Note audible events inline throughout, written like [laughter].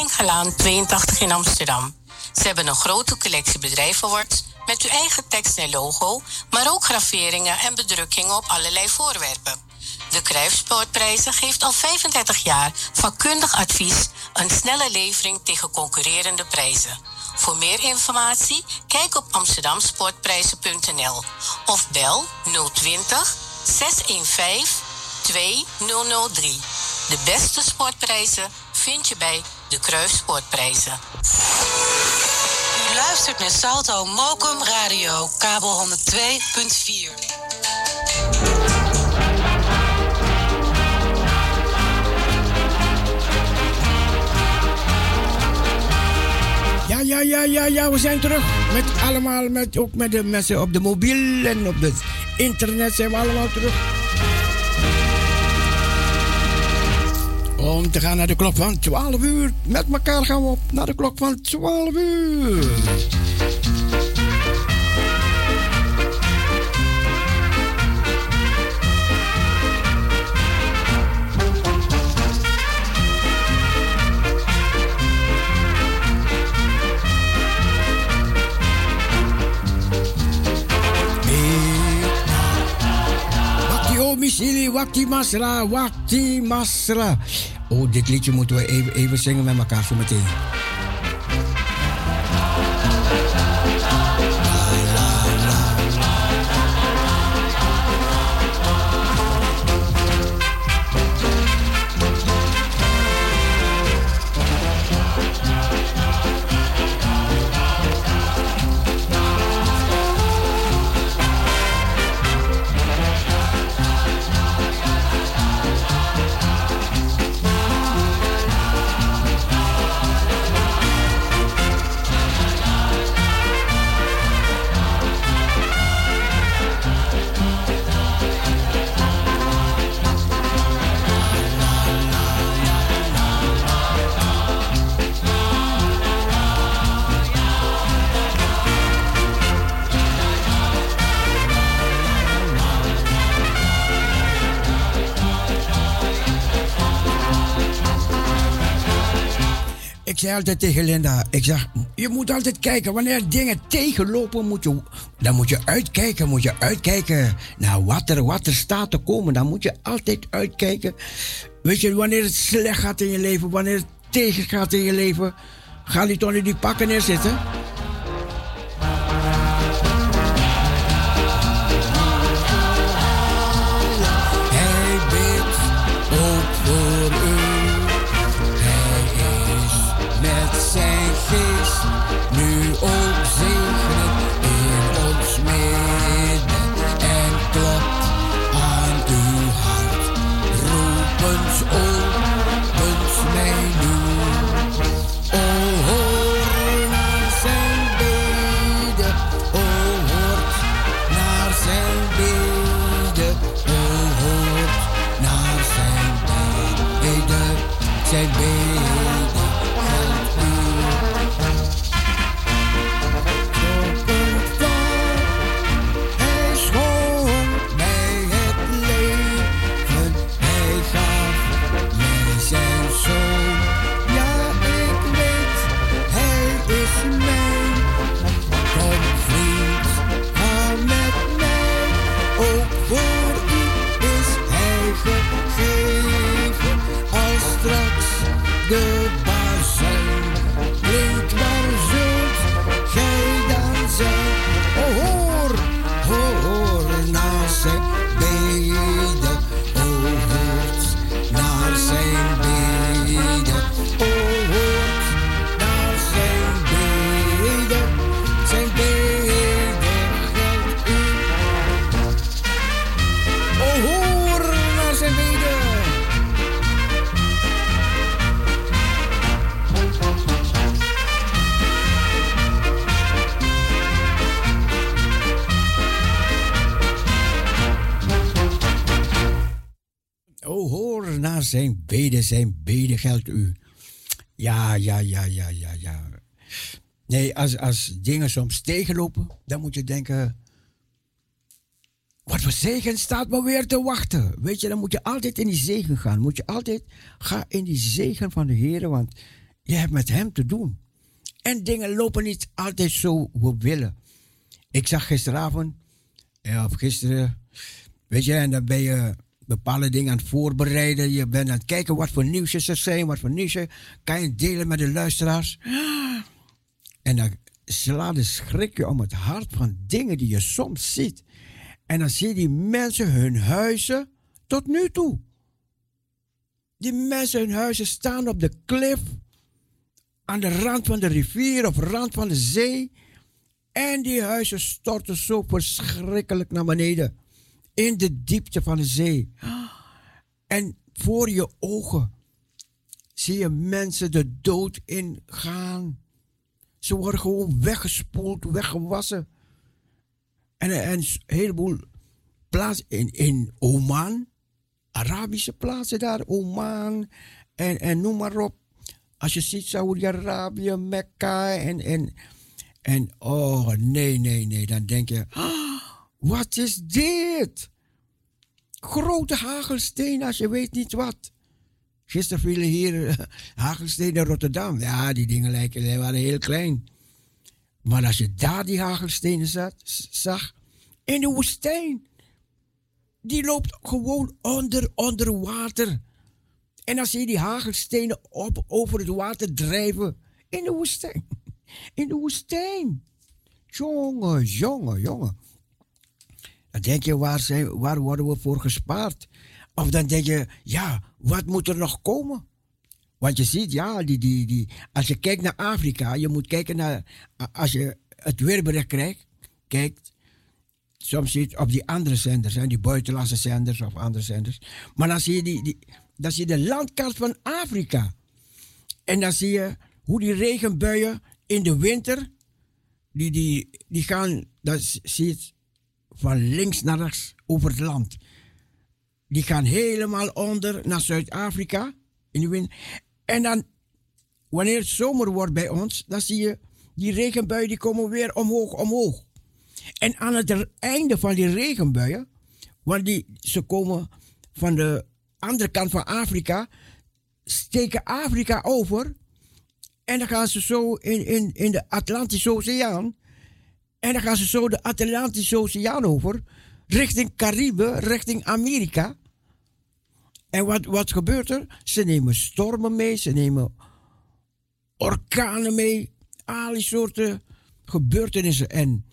Heitingalaan 82 in Amsterdam. Ze hebben een grote collectie bedrijvenworts met uw eigen tekst en logo, maar ook graveringen en bedrukkingen op allerlei voorwerpen. De Kruifsportprijzen geeft al 35 jaar vakkundig advies, een snelle levering tegen concurrerende prijzen. Voor meer informatie kijk op amsterdamsportprijzen.nl of bel 020 615 2003. De beste sportprijzen vind je bij de Kruissportprijzen. U luistert naar Salto Mokum Radio, kabel 102.4. Ja, ja, ja, ja, ja, we zijn terug. Met allemaal, met, ook met de mensen op de mobiel en op het internet zijn we allemaal terug. Om te gaan naar de klok van 12 uur. Met elkaar gaan we op naar de klok van 12 uur. Misili, Wakti Masra, Wakti Masra. Oh, dit liedje moeten we even, even zingen met elkaar zo meteen. Altijd tegen Linda, ik zeg, je moet altijd kijken, wanneer dingen tegenlopen, moet je, dan moet je uitkijken, moet je uitkijken naar wat er, wat er staat te komen. Dan moet je altijd uitkijken. Weet je, wanneer het slecht gaat in je leven, wanneer het tegen gaat in je leven, ga niet onder die pakken neerzitten. Hij zijn beden, geldt u. Ja, ja, ja, ja, ja, ja. Nee, als, als dingen soms tegenlopen, dan moet je denken... Wat voor zegen staat me weer te wachten. Weet je, dan moet je altijd in die zegen gaan. Moet je altijd, ga in die zegen van de Heer, want Je hebt met hem te doen. En dingen lopen niet altijd zo we willen. Ik zag gisteravond, of gisteren, weet je, en dan ben je bepaalde dingen aan het voorbereiden. Je bent aan het kijken wat voor nieuwsjes er zijn, wat voor nieuwsjes kan je delen met de luisteraars. En dan slaat de schrik je om het hart van dingen die je soms ziet. En dan zie je die mensen hun huizen tot nu toe. Die mensen hun huizen staan op de klif, aan de rand van de rivier of rand van de zee. En die huizen storten zo verschrikkelijk naar beneden. In de diepte van de zee. En voor je ogen zie je mensen de dood ingaan. Ze worden gewoon weggespoeld, weggewassen. En, en een heleboel plaatsen in, in Oman, Arabische plaatsen daar, Oman en, en noem maar op. Als je ziet Saudi-Arabië, Mekka en, en, en oh nee, nee, nee, dan denk je, wat is dit? Grote hagelstenen als je weet niet wat. Gisteren vielen hier hagelstenen in Rotterdam. Ja, die dingen lijken, die waren heel klein. Maar als je daar die hagelstenen zat, zag, in de woestijn, die loopt gewoon onder, onder water. En zie je die hagelstenen op, over het water drijven. In de woestijn. [laughs] In de woestijn. Jongen, jongen, jongen. Dan denk je, waar, zijn, waar worden we voor gespaard? Of dan denk je, ja, wat moet er nog komen? Want je ziet, ja, die, die, die, als je kijkt naar Afrika, je moet kijken naar, als je het weerbericht krijgt, kijkt, soms het op die andere zenders, hè, die buitenlandse zenders of andere zenders. Maar dan zie je, die, die, dan zie je de landkaart van Afrika. En dan zie je hoe die regenbuien in de winter, die, die, die gaan, dat zie je van links naar rechts over het land. Die gaan helemaal onder naar Zuid-Afrika in de winter. En dan, wanneer het zomer wordt bij ons, dan zie je die regenbuien die komen weer omhoog, omhoog. En aan het einde van die regenbuien, want die, ze komen van de andere kant van Afrika, steken Afrika over. En dan gaan ze zo in, in, in de Atlantische Oceaan. En dan gaan ze zo de Atlantische Oceaan over, richting Caribe, richting Amerika. En wat, wat gebeurt er? Ze nemen stormen mee, ze nemen orkanen mee, al die soorten gebeurtenissen. En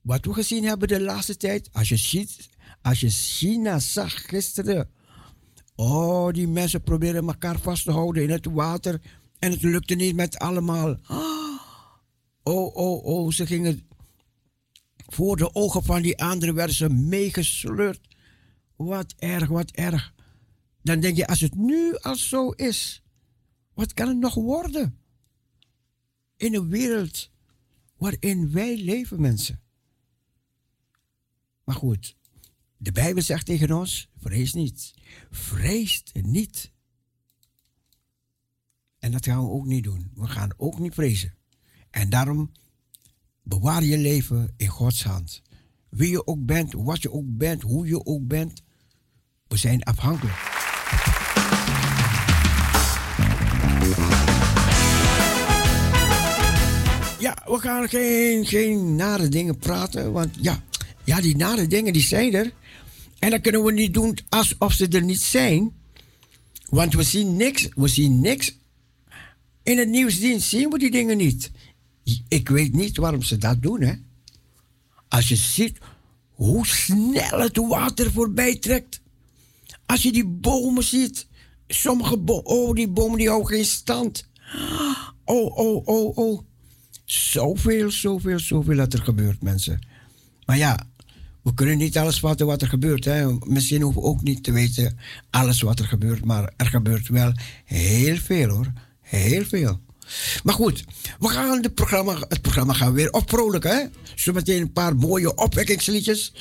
wat we gezien hebben de laatste tijd, als je, ziet, als je China zag gisteren. Oh, die mensen proberen elkaar vast te houden in het water. En het lukte niet met allemaal. Oh, oh, oh, ze gingen. Voor de ogen van die anderen werden ze meegesleurd. Wat erg, wat erg. Dan denk je, als het nu al zo is, wat kan het nog worden? In een wereld waarin wij leven, mensen. Maar goed, de Bijbel zegt tegen ons: vrees niet. Vrees niet. En dat gaan we ook niet doen. We gaan ook niet vrezen. En daarom bewaar je leven in Gods hand. Wie je ook bent, wat je ook bent, hoe je ook bent, we zijn afhankelijk. Ja, we gaan geen, geen nare dingen praten, want ja, ja, die nare dingen die zijn er. En dan kunnen we niet doen alsof ze er niet zijn. Want we zien niks, we zien niks. In het nieuwsdienst zien we die dingen niet. Ik weet niet waarom ze dat doen, hè. Als je ziet hoe snel het water voorbij trekt. Als je die bomen ziet. Sommige bomen, oh, die bomen die houden geen stand. Oh, oh, oh, oh. Zoveel, zoveel, zoveel dat er gebeurt, mensen. Maar ja, we kunnen niet alles vatten wat er gebeurt. Hè. Misschien hoeven we ook niet te weten alles wat er gebeurt. Maar er gebeurt wel heel veel hoor. Heel veel. Maar goed, we gaan het programma, het programma gaan weer opvrolijken. Zometeen een paar mooie opwekkingsliedjes.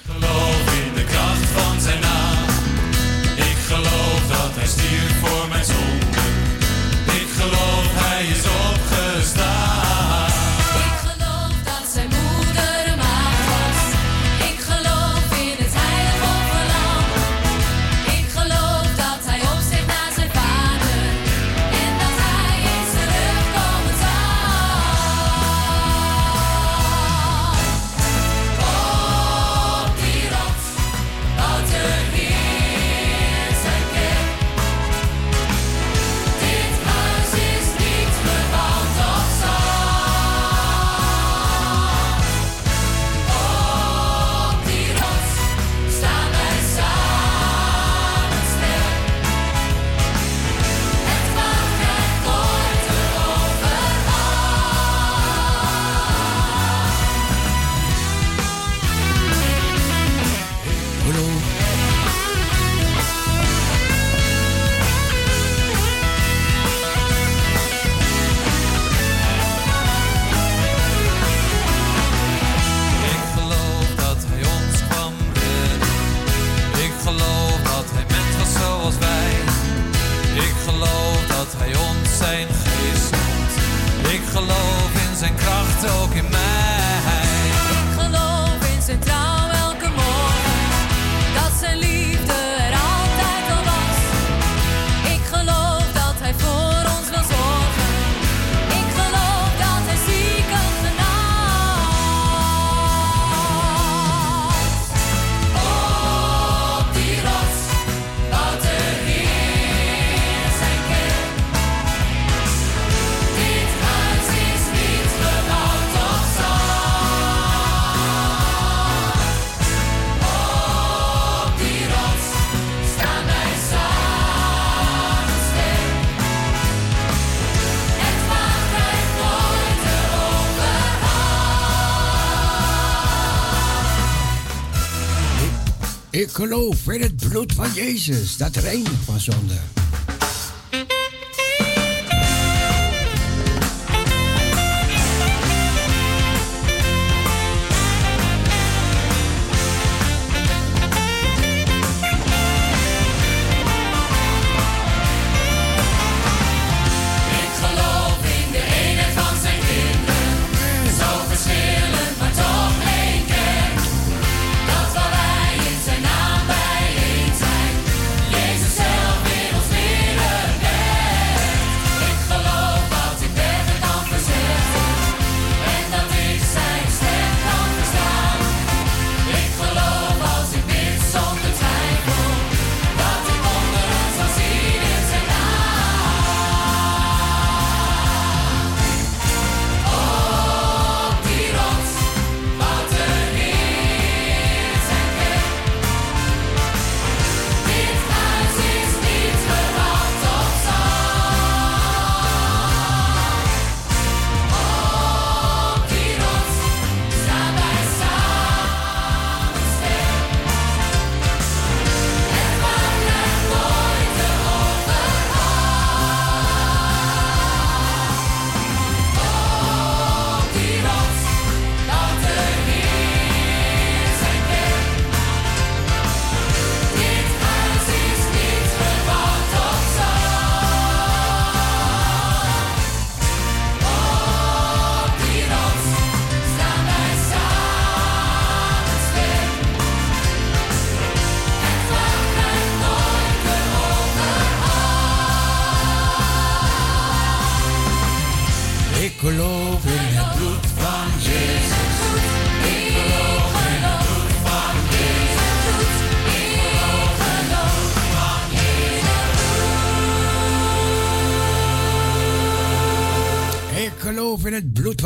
Geloof in het bloed van Jezus, dat reinigt van zonde.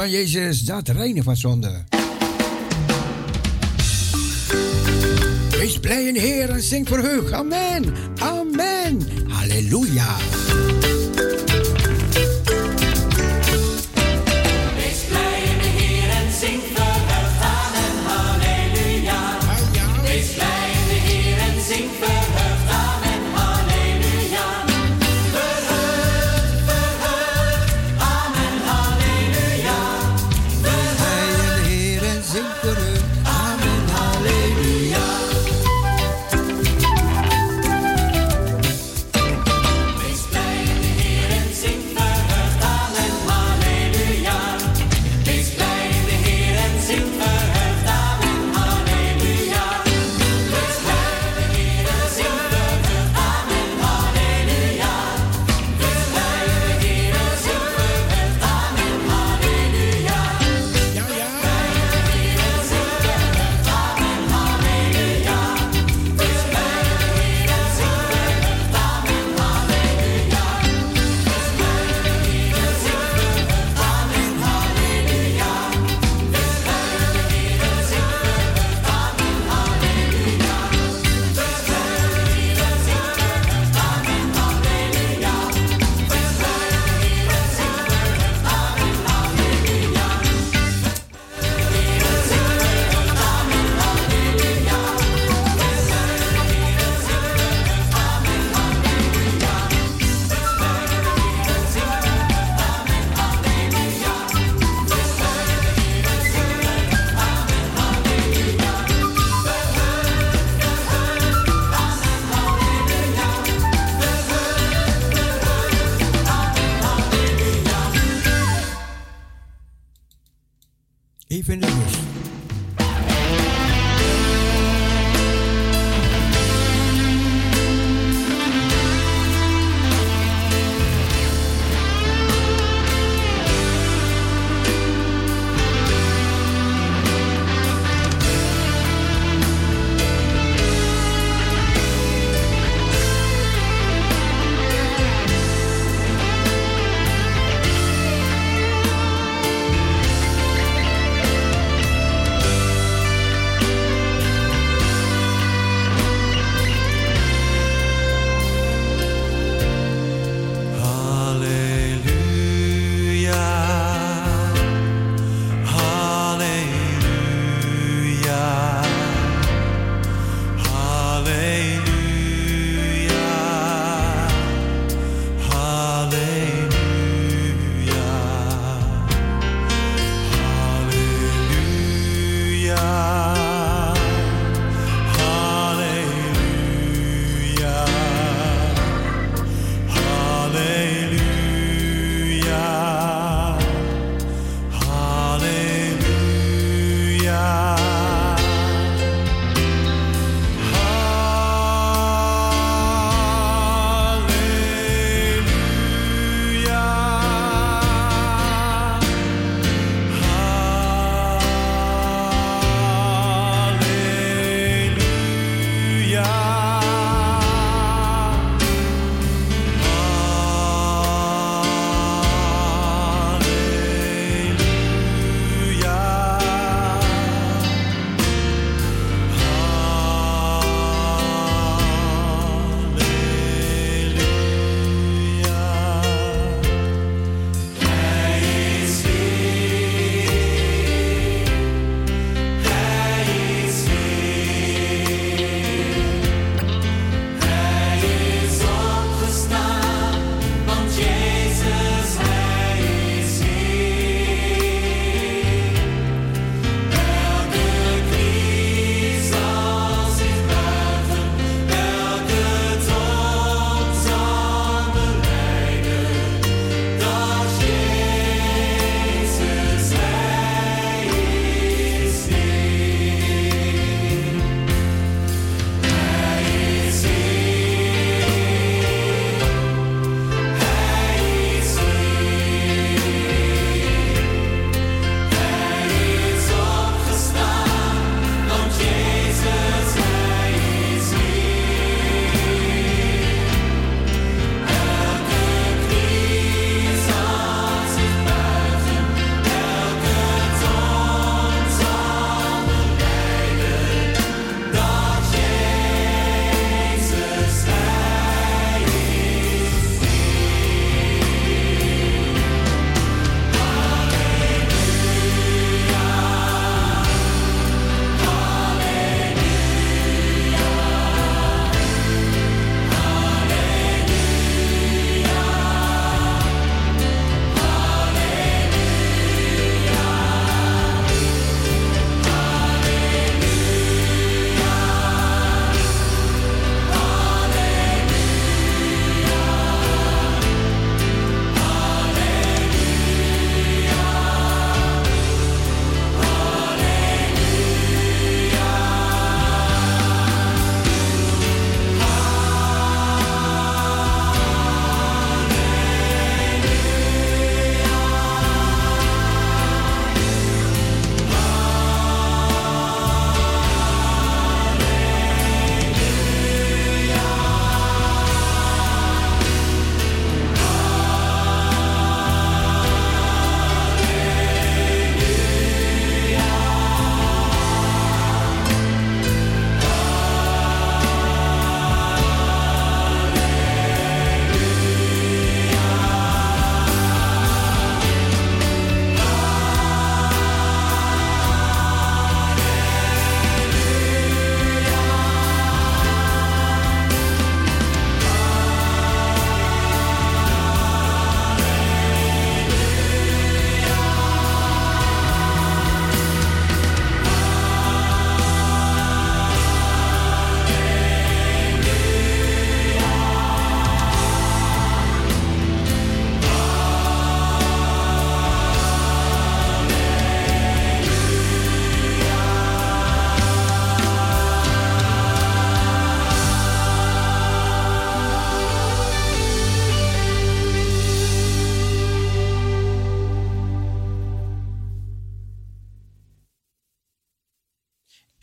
Jezus, dat reinen van zonde. Wees blij in Heer en zing verheugd. Amen. Amen. Halleluja.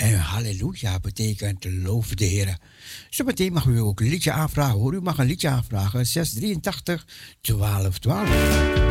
En halleluja betekent loof de Heer. Zometeen mag u ook een liedje aanvragen hoor. U mag een liedje aanvragen. 683 12 12.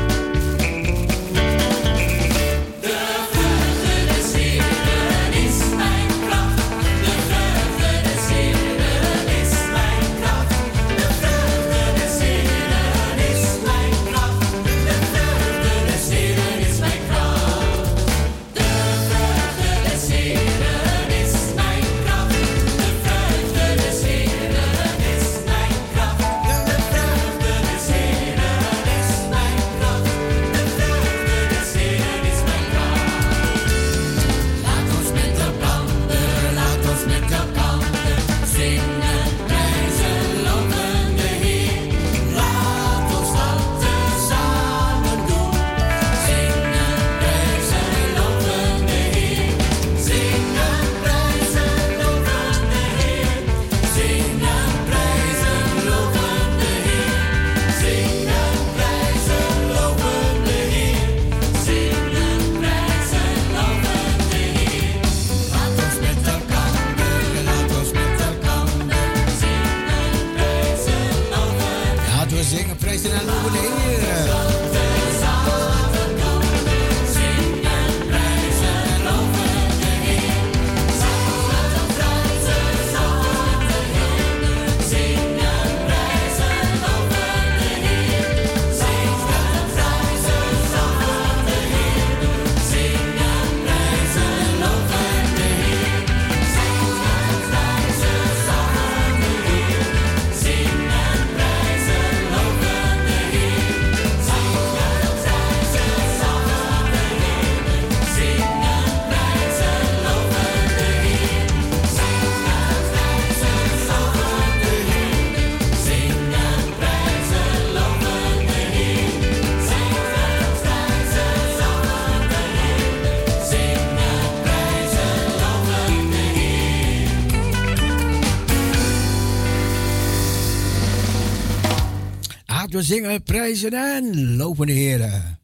We zingen, prijzen en lopen de heren.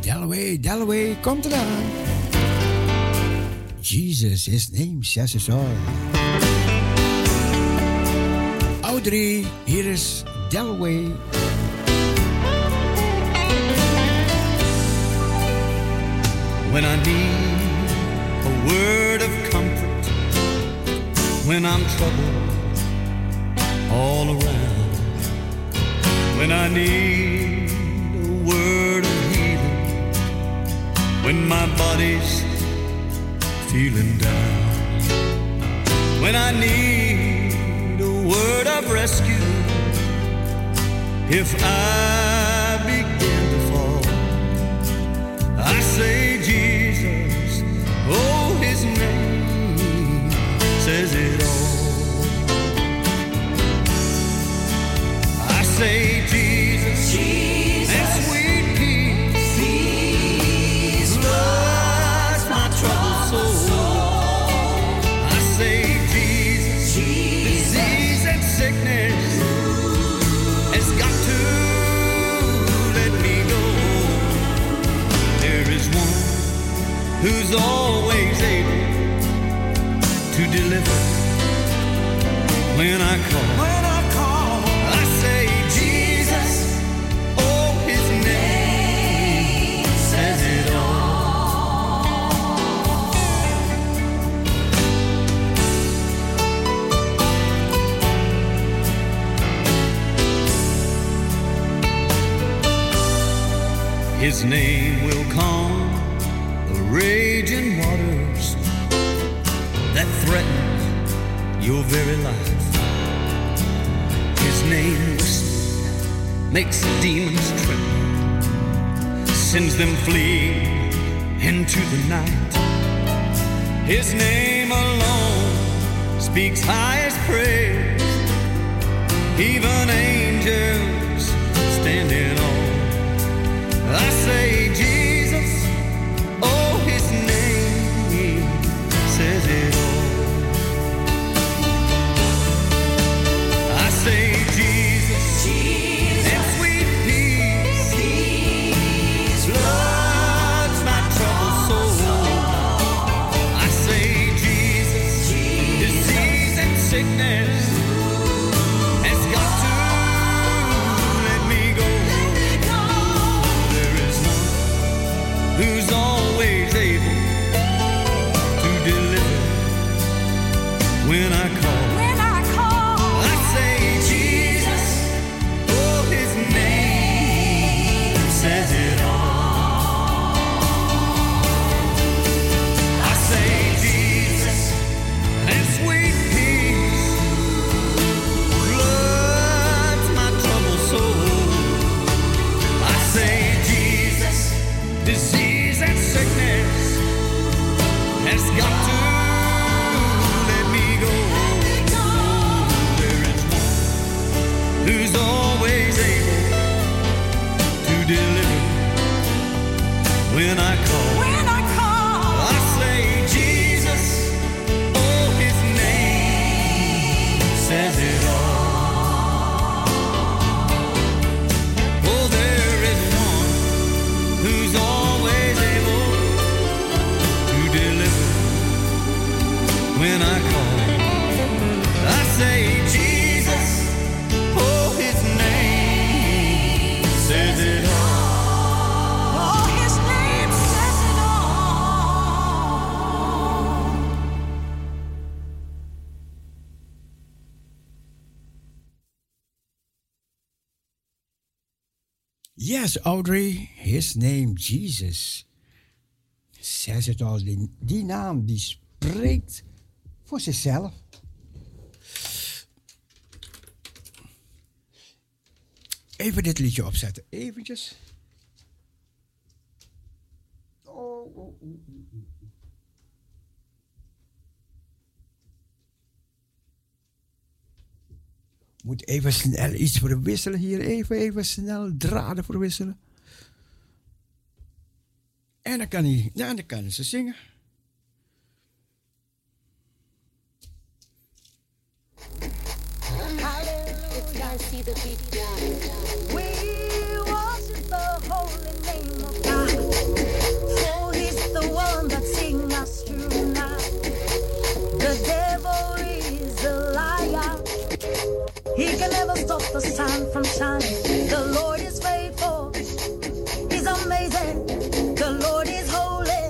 Delaway, Delaway, komt eraan. Jesus, his name says it all. Audrey, hier is. When I need a word of comfort, when I'm troubled all around. When I need a word of healing, when my body's feeling down, when I need a word of rescue, if I begin to fall, I say, Jesus, oh, his name says it all. I say His name will calm the raging waters that threaten your very life. His name whisper makes demons tremble, sends them fleeing into the night. His name alone speaks highest praise, even angels standing on I say when I call. Audrey, his name Jesus. Says het al, die, die naam die spreekt voor zichzelf. Even dit liedje opzetten, eventjes. Oh, oh, oh, Moet even snel iets verwisselen hier. Even, even snel draden verwisselen. En dan kan hij, ja, dan kan ze zingen. Hallelujah, We worship the holy name of God. For He's the one that stop the sun from shining. The Lord is faithful. He's amazing. The Lord is holy.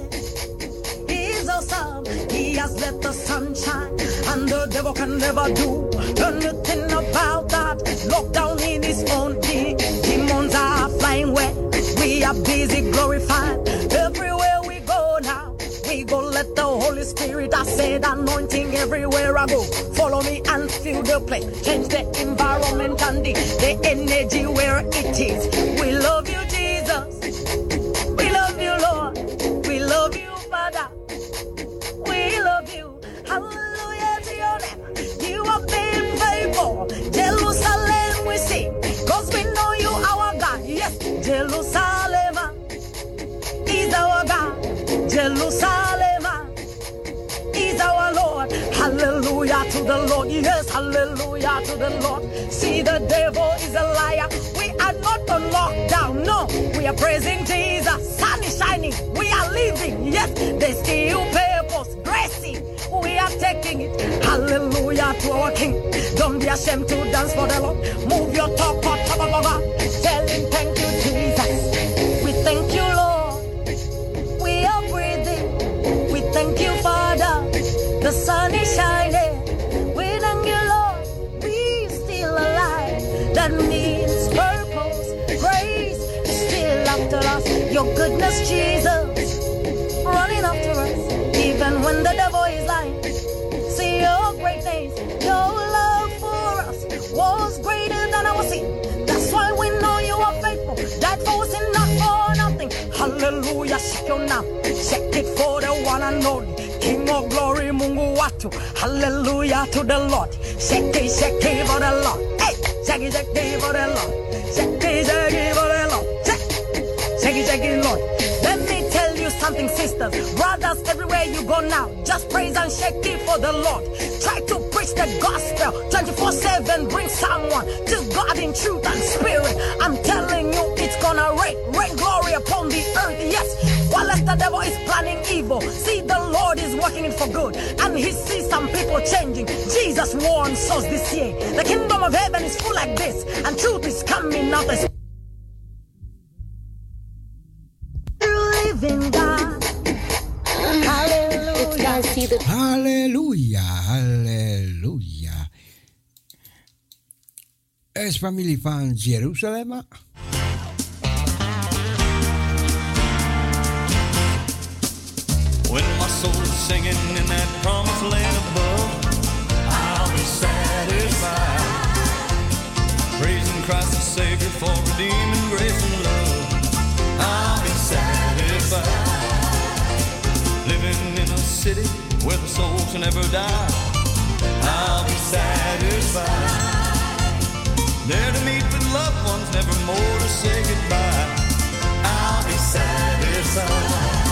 He's awesome. He has let the sun shine, and the devil can never do anything about that. Locked down in his own key. Demons are flying where we are busy glorifying. Everywhere go let the Holy Spirit. Said anointing everywhere I go. Follow me and feel the place. Change the environment and the, the energy where it is. We love you, Jesus. We love you, Lord. We love you, Father. We love you. Hallelujah to your name. You have been faithful. Jerusalem we sing. Cause we know you our God. Yes, Jerusalem is our God. Jerusalem the Lord. Yes, hallelujah to the Lord. See, the devil is a liar. We are not on lockdown. No, we are praising Jesus. Sun is shining. We are living. Yes, there's still purpose. Gracie, we are taking it. Hallelujah to our King. Don't be ashamed to dance for the Lord. Move your top, top, top, top, top. Your goodness, Jesus, running after us. Even when the devil is lying. See your greatness, your love for us was greater than our sin. That's why we know you are faithful. Died for us not for nothing. Hallelujah, shake your now. Shake it for the one and only. King of glory, Mungu watu. Hallelujah to the Lord. Shake it, shake it for the Lord. Hey, shake it, shake it for the Lord. Something, sisters, brothers, everywhere you go now. Just praise and shake it for the Lord. Try to preach the gospel 24 7. Bring someone to God in truth and spirit. I'm telling you, it's gonna rain, rain glory upon the earth. Yes, while the devil is planning evil, see the Lord is working it for good, and He sees some people changing. Jesus warns us this year the kingdom of heaven is full like this, and truth is coming out Halleluja, halleluja. is familie van Jeruzalem. When my singing in that promised land above, I'll be satisfied. Praising Christ the Savior for redeeming grace and love. City where the soul shall never die. I'll be satisfied. There to meet with loved ones, never more to say goodbye. I'll be satisfied.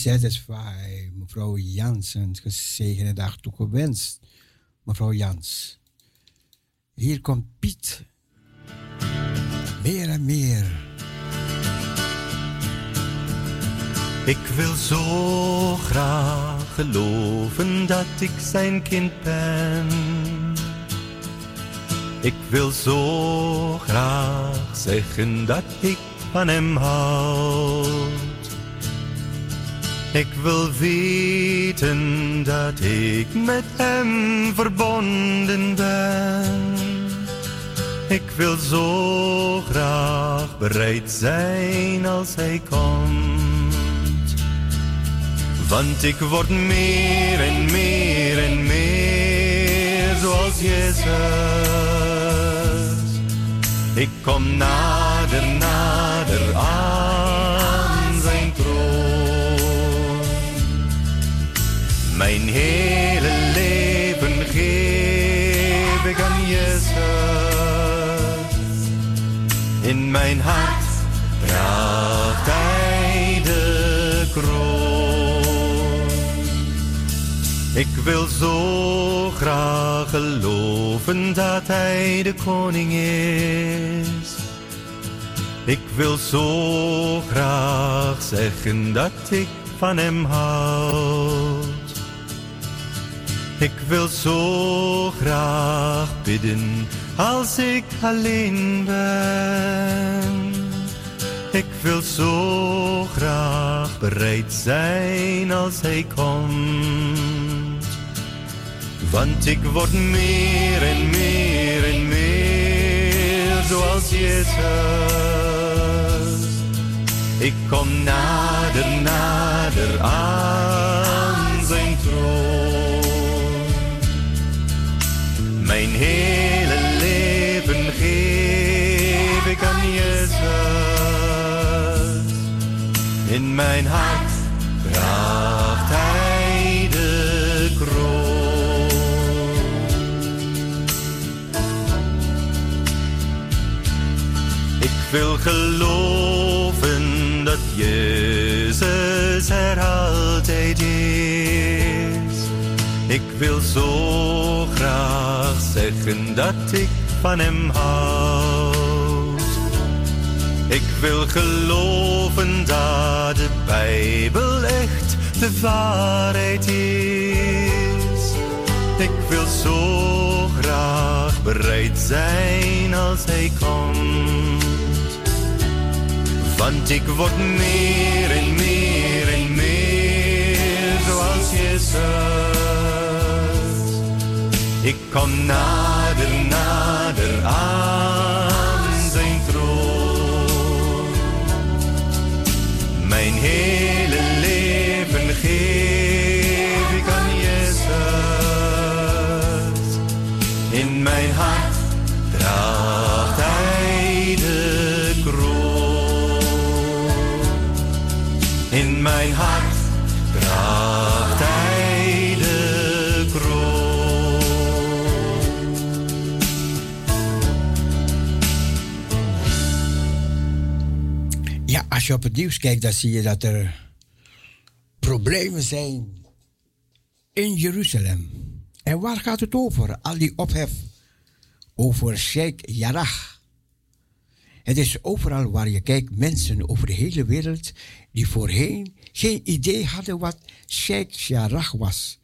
Satisfied. Mevrouw Jansen, gezegende dag toegewenst. Mevrouw Jans. Hier komt Piet. Meer en meer. Ik wil zo graag geloven dat ik zijn kind ben. Ik wil zo graag zeggen dat ik van hem houd. Ik wil weten dat ik met hem verbonden ben. Ik wil zo graag bereid zijn als hij komt. Want ik word meer en meer en meer zoals Jezus. Ik kom nader, nader aan zijn troon. Mijn hele leven geef ik aan Jezus. In mijn hart draagt hij Ik wil zo graag geloven dat hij de koning is. Ik wil zo graag zeggen dat ik van hem houd. Ik wil zo graag bidden als ik alleen ben. Ik wil zo graag bereid zijn als hij komt. Want ik word meer en meer en meer zoals Jezus. Ik kom nader, nader aan zijn troon. Mijn hele leven geef ik aan Jezus. In mijn hart draagt hij Jezus er altijd is. Ik wil zo graag zeggen dat ik van hem houd. Ik wil geloven dat de Bijbel echt de waarheid is. Ik wil zo graag bereid zijn als hij komt. Want ik word meer en meer en meer zoals Jezus. Ik kom nader, nader aan zijn troon. Mijn hele leven geef In mijn hart draagt hij de kroon. Ja, als je op het nieuws kijkt, dan zie je dat er problemen zijn in Jeruzalem. En waar gaat het over? Al die ophef over Sheikh Jarrah. Het is overal waar je kijkt mensen over de hele wereld die voorheen geen idee hadden wat Sheikh Jarrah was,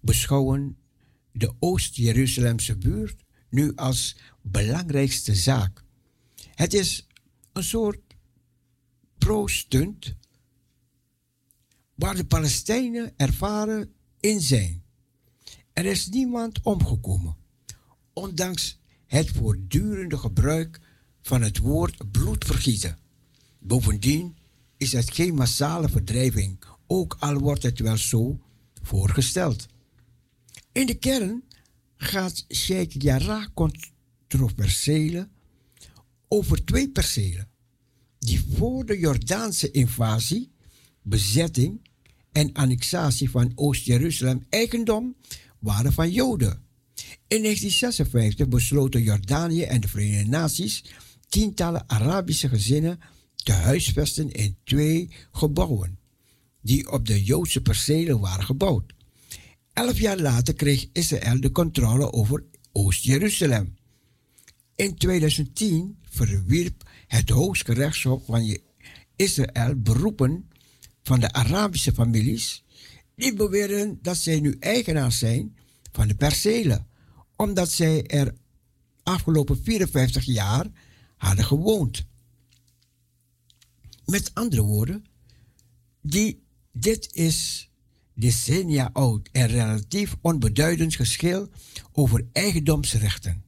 beschouwen de Oost-Jeruzalemse buurt nu als belangrijkste zaak. Het is een soort pro-stunt waar de Palestijnen ervaren in zijn. Er is niemand omgekomen, ondanks het voortdurende gebruik van het woord bloedvergieten. Bovendien is het geen massale verdrijving, ook al wordt het wel zo voorgesteld. In de kern gaat Sheikh Jarrah controversiële over twee percelen die voor de Jordaanse invasie, bezetting en annexatie van Oost-Jeruzalem eigendom waren van Joden. In 1956 besloten Jordanië en de Verenigde Naties tientallen Arabische gezinnen te huisvesten in twee gebouwen, die op de Joodse percelen waren gebouwd. Elf jaar later kreeg Israël de controle over Oost-Jeruzalem. In 2010 verwierp het Hooggerechtshof van Israël beroepen van de Arabische families die beweren dat zij nu eigenaar zijn van de percelen, omdat zij er afgelopen 54 jaar hadden gewoond. Met andere woorden, die, dit is decennia oud en relatief onbeduidend geschil over eigendomsrechten.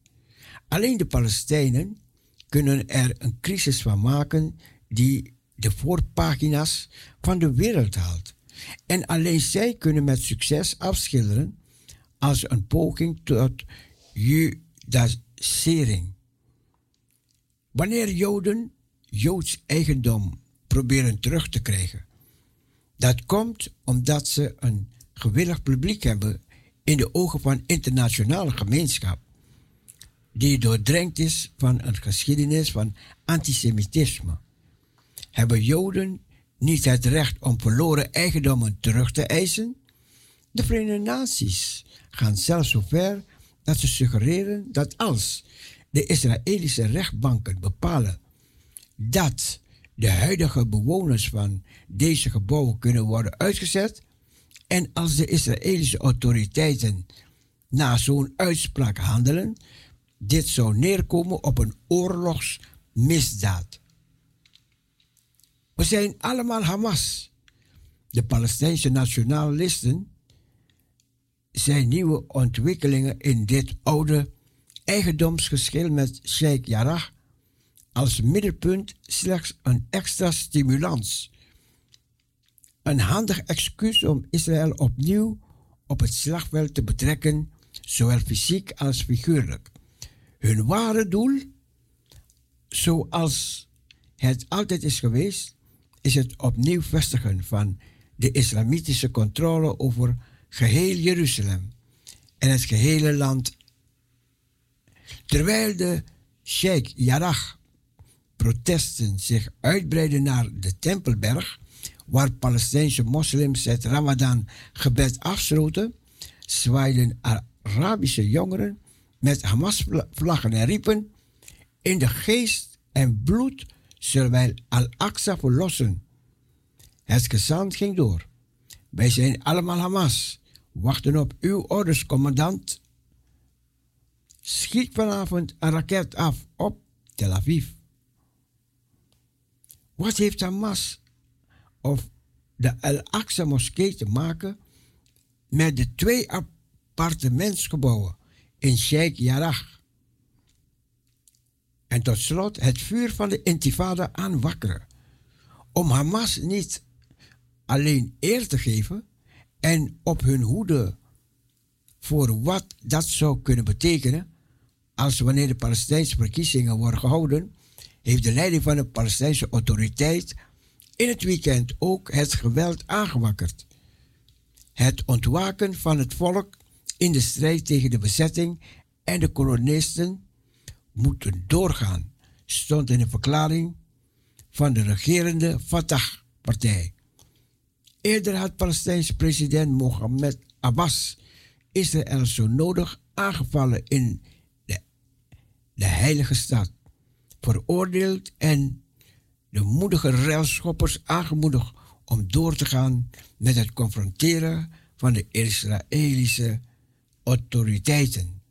Alleen de Palestijnen kunnen er een crisis van maken die de voorpagina's van de wereld haalt. En alleen zij kunnen met succes afschilderen als een poging tot judasering. Wanneer Joden Joods eigendom proberen terug te krijgen, dat komt omdat ze een gewillig publiek hebben in de ogen van internationale gemeenschap die doordrenkt is van een geschiedenis van antisemitisme. Hebben Joden niet het recht om verloren eigendommen terug te eisen? De Verenigde Naties gaan zelfs zover dat ze suggereren dat als de Israëlische rechtbanken bepalen dat de huidige bewoners van deze gebouwen kunnen worden uitgezet en als de Israëlische autoriteiten na zo'n uitspraak handelen, dit zou neerkomen op een oorlogsmisdaad. We zijn allemaal Hamas. De Palestijnse nationalisten zijn nieuwe ontwikkelingen in dit oude eigendomsgeschil met Sheikh Jarrah als middelpunt slechts een extra stimulans. Een handig excuus om Israël opnieuw op het slagveld te betrekken, zowel fysiek als figuurlijk. Hun ware doel, zoals het altijd is geweest, is het opnieuw vestigen van de islamitische controle over geheel Jeruzalem en het gehele land. Terwijl de Sheikh Jarrah protesten zich uitbreiden naar de Tempelberg, waar Palestijnse moslims het Ramadan gebed afsloten, zwaaiden Arabische jongeren met Hamas-vlaggen en riepen: In de geest en bloed zullen wij Al-Aqsa verlossen. Het gezant ging door. Wij zijn allemaal Hamas. Wachten op uw orders, commandant. Schiet vanavond een raket af op Tel Aviv. Wat heeft Hamas of de Al-Aqsa moskee te maken met de twee appartementsgebouwen in Sheikh Jarrah? En tot slot het vuur van de intifada aanwakkeren. Om Hamas niet alleen eer te geven en op hun hoede voor wat dat zou kunnen betekenen als wanneer de Palestijnse verkiezingen worden gehouden, heeft de leiding van de Palestijnse autoriteit in het weekend ook het geweld aangewakkerd. Het ontwaken van het volk in de strijd tegen de bezetting en de kolonisten moeten doorgaan, stond in een verklaring van de regerende Fatah-partij. Eerder had Palestijnse president Mohammed Abbas Israël zo nodig aangevallen in de, de heilige stad, veroordeeld en de moedige ruilschoppers aangemoedigd om door te gaan met het confronteren van de Israëlische autoriteiten.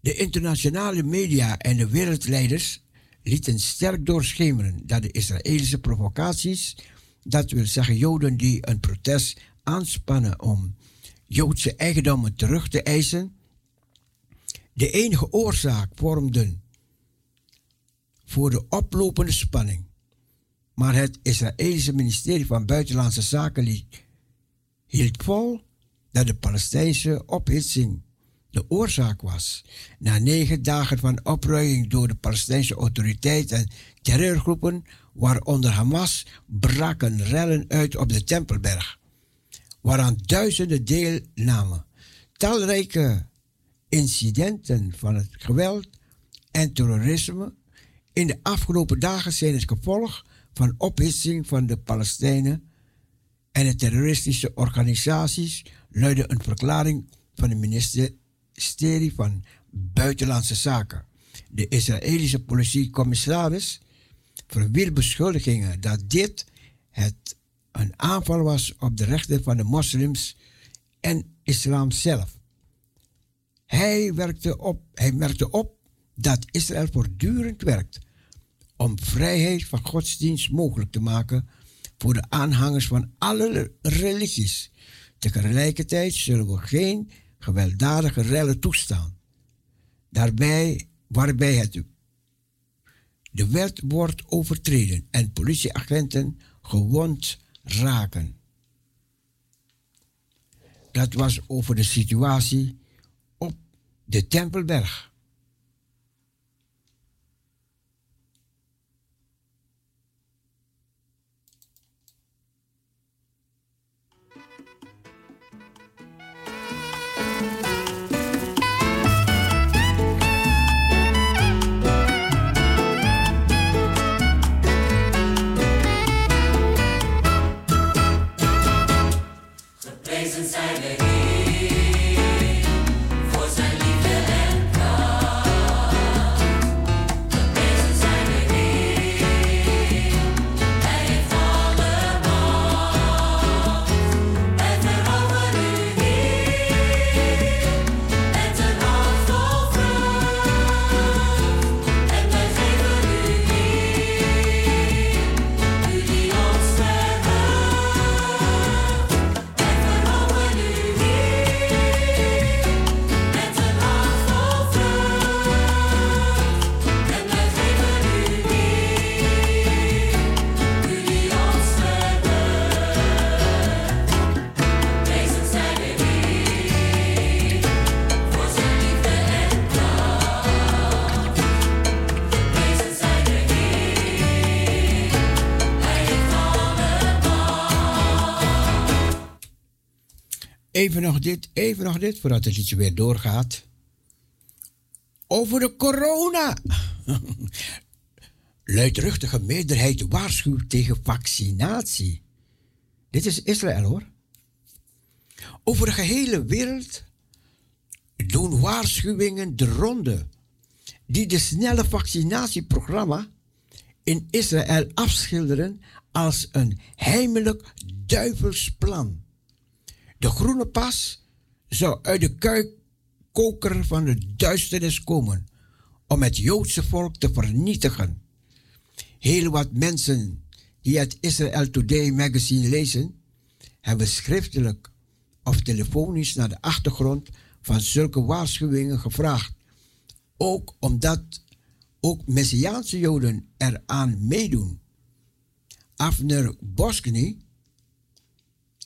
De internationale media en de wereldleiders lieten sterk doorschemeren dat de Israëlische provocaties, dat wil zeggen Joden die een protest aanspannen om Joodse eigendommen terug te eisen, de enige oorzaak vormden voor de oplopende spanning. Maar het Israëlische ministerie van Buitenlandse Zaken hield vol dat de Palestijnse ophitsing de oorzaak was. Na negen dagen van opruiing door de Palestijnse autoriteit en terreurgroepen, waaronder Hamas, braken rellen uit op de Tempelberg, waaraan duizenden deelnamen. Talrijke incidenten van het geweld en terrorisme in de afgelopen dagen zijn het gevolg van ophitsing van de Palestijnen en de terroristische organisaties, luidde een verklaring van minister ministerie van Buitenlandse Zaken. De Israëlische politiecommissaris verwierp beschuldigingen dat dit het een aanval was op de rechten van de moslims en islam zelf. Hij, op, hij merkte op dat Israël voortdurend werkt om vrijheid van godsdienst mogelijk te maken voor de aanhangers van alle religies. Tegelijkertijd zullen we geen gewelddadige rellen toestaan. Daarbij, waarbij het, de wet wordt overtreden en politieagenten gewond raken. Dat was over de situatie op de Tempelberg. Even nog dit, even nog dit, voordat het liedje weer doorgaat. Over de corona. [laughs] Luidruchtige meerderheid waarschuwt tegen vaccinatie. Dit is Israël hoor. Over de gehele wereld doen waarschuwingen de ronde die de snelle vaccinatieprogramma in Israël afschilderen als een heimelijk duivels plan. De groene pas zou uit de koker van de duisternis komen om het Joodse volk te vernietigen. Heel wat mensen die het Israel Today magazine lezen, hebben schriftelijk of telefonisch naar de achtergrond van zulke waarschuwingen gevraagd. Ook omdat ook Messiaanse Joden eraan meedoen. Afner Boskny,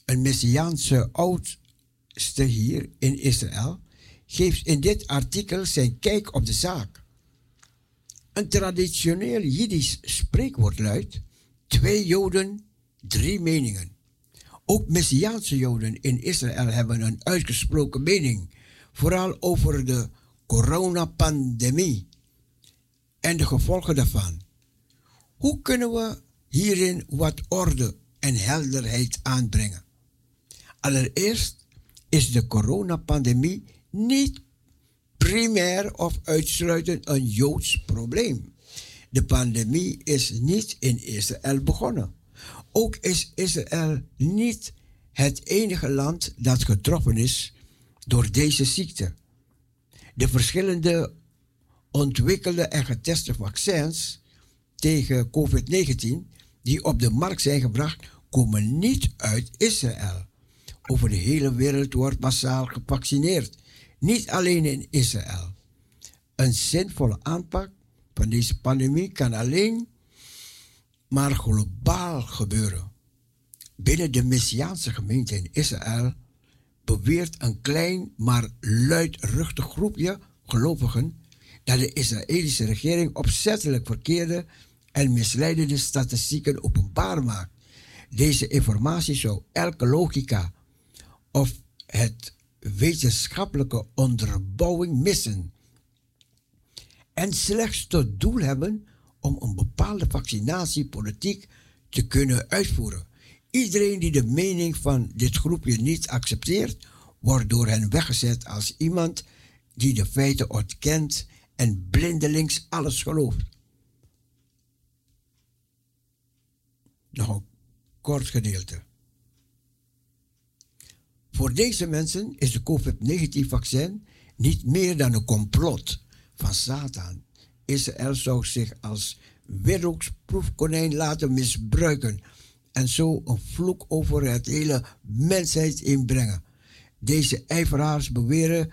een Messiaanse oudste hier in Israël, geeft in dit artikel zijn kijk op de zaak. Een traditioneel Jiddisch spreekwoord luidt: twee Joden, drie meningen. Ook Messiaanse Joden in Israël hebben een uitgesproken mening, vooral over de coronapandemie en de gevolgen daarvan. Hoe kunnen we hierin wat orde en helderheid aanbrengen? Allereerst is de coronapandemie niet primair of uitsluitend een Joods probleem. De pandemie is niet in Israël begonnen. Ook is Israël niet het enige land dat getroffen is door deze ziekte. De verschillende ontwikkelde en geteste vaccins tegen COVID-19 die op de markt zijn gebracht, komen niet uit Israël. Over de hele wereld wordt massaal gevaccineerd, niet alleen in Israël. Een zinvolle aanpak van deze pandemie kan alleen maar globaal gebeuren. Binnen de Messiaanse gemeente in Israël beweert een klein maar luidruchtig groepje gelovigen dat de Israëlische regering opzettelijk verkeerde en misleidende statistieken openbaar maakt. Deze informatie zou elke logica of het wetenschappelijke onderbouwing missen en slechts tot doel hebben om een bepaalde vaccinatiepolitiek te kunnen uitvoeren. Iedereen die de mening van dit groepje niet accepteert, wordt door hen weggezet als iemand die de feiten ontkent en blindelings alles gelooft. Nog een kort gedeelte. Voor deze mensen is de COVID-19-vaccin niet meer dan een complot van Satan. Israël zou zich als wierookproefkonijn laten misbruiken en zo een vloek over het hele mensheid inbrengen. Deze ijveraars beweren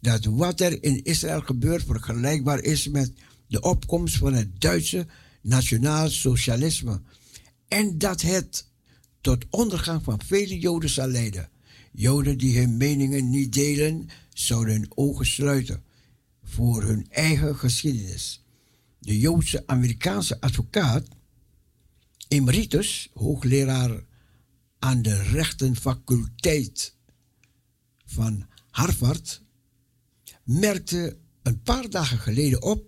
dat wat er in Israël gebeurt vergelijkbaar is met de opkomst van het Duitse nationaal socialisme en dat het tot ondergang van vele Joden zal leiden. Joden die hun meningen niet delen, zouden hun ogen sluiten voor hun eigen geschiedenis. De Joodse Amerikaanse advocaat, emeritus, hoogleraar aan de rechtenfaculteit van Harvard, merkte een paar dagen geleden op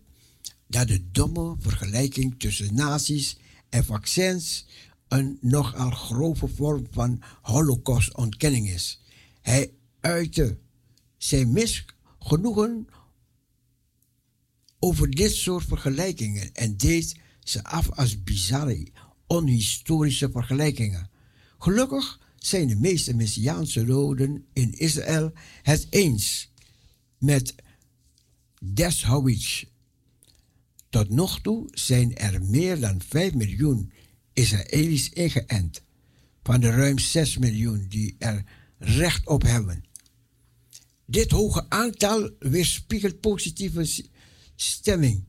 dat de domme vergelijking tussen nazi's en vaccins een nogal grove vorm van holocaustontkenning is. Hij uitte zijn misgenoegen over dit soort vergelijkingen en deed ze af als bizarre, onhistorische vergelijkingen. Gelukkig zijn de meeste Messiaanse Joden in Israël het eens met Deshowitz. Tot nog toe zijn er meer dan 5 miljoen Israëli's ingeënt, van de ruim 6 miljoen die er recht op hebben. Dit hoge aantal weerspiegelt positieve stemming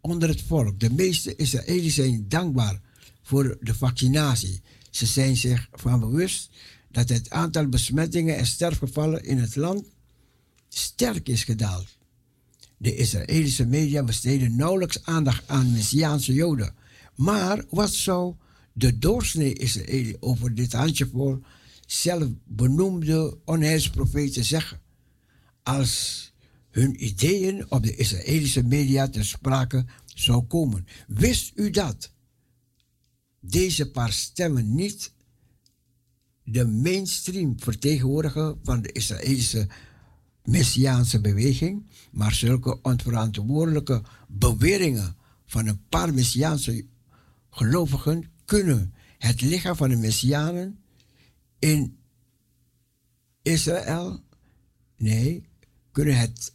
onder het volk. De meeste Israëli's zijn dankbaar voor de vaccinatie. Ze zijn zich van bewust dat het aantal besmettingen en sterfgevallen in het land sterk is gedaald. De Israëlische media besteden nauwelijks aandacht aan Messiaanse Joden. Maar wat zou de doorsnee Israël over dit handjevol zelf benoemde onheilsprofeten zeggen? Als hun ideeën op de Israëlische media ter sprake zou komen. Wist u dat? Deze paar stemmen niet de mainstream vertegenwoordigen van de Israëlische Messiaanse beweging, maar zulke onverantwoordelijke beweringen van een paar Messiaanse gelovigen kunnen het lichaam van de Messianen in Israël, nee, kunnen het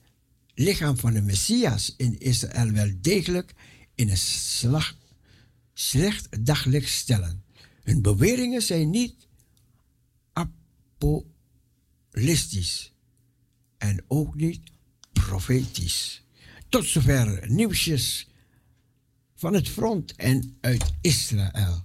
lichaam van de Messias in Israël wel degelijk in een slag, slecht daglicht stellen. Hun beweringen zijn niet apolistisch en ook niet profetisch. Tot zover nieuwsjes van het front en uit Israël.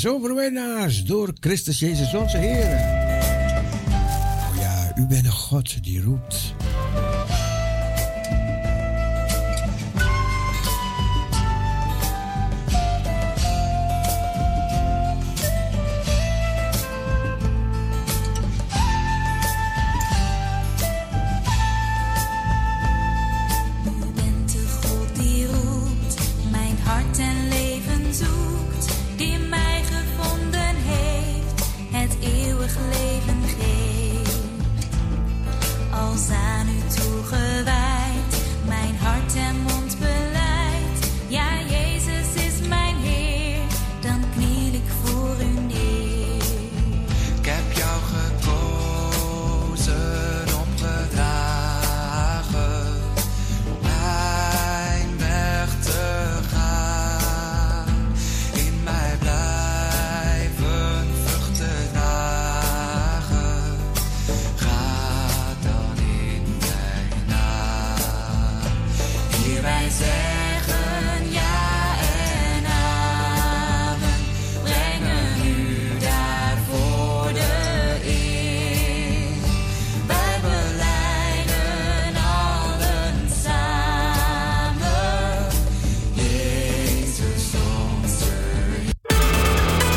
Zoverwinnaars overwinnaars door Christus Jezus onze Heer. Oh ja, u bent een God die roept.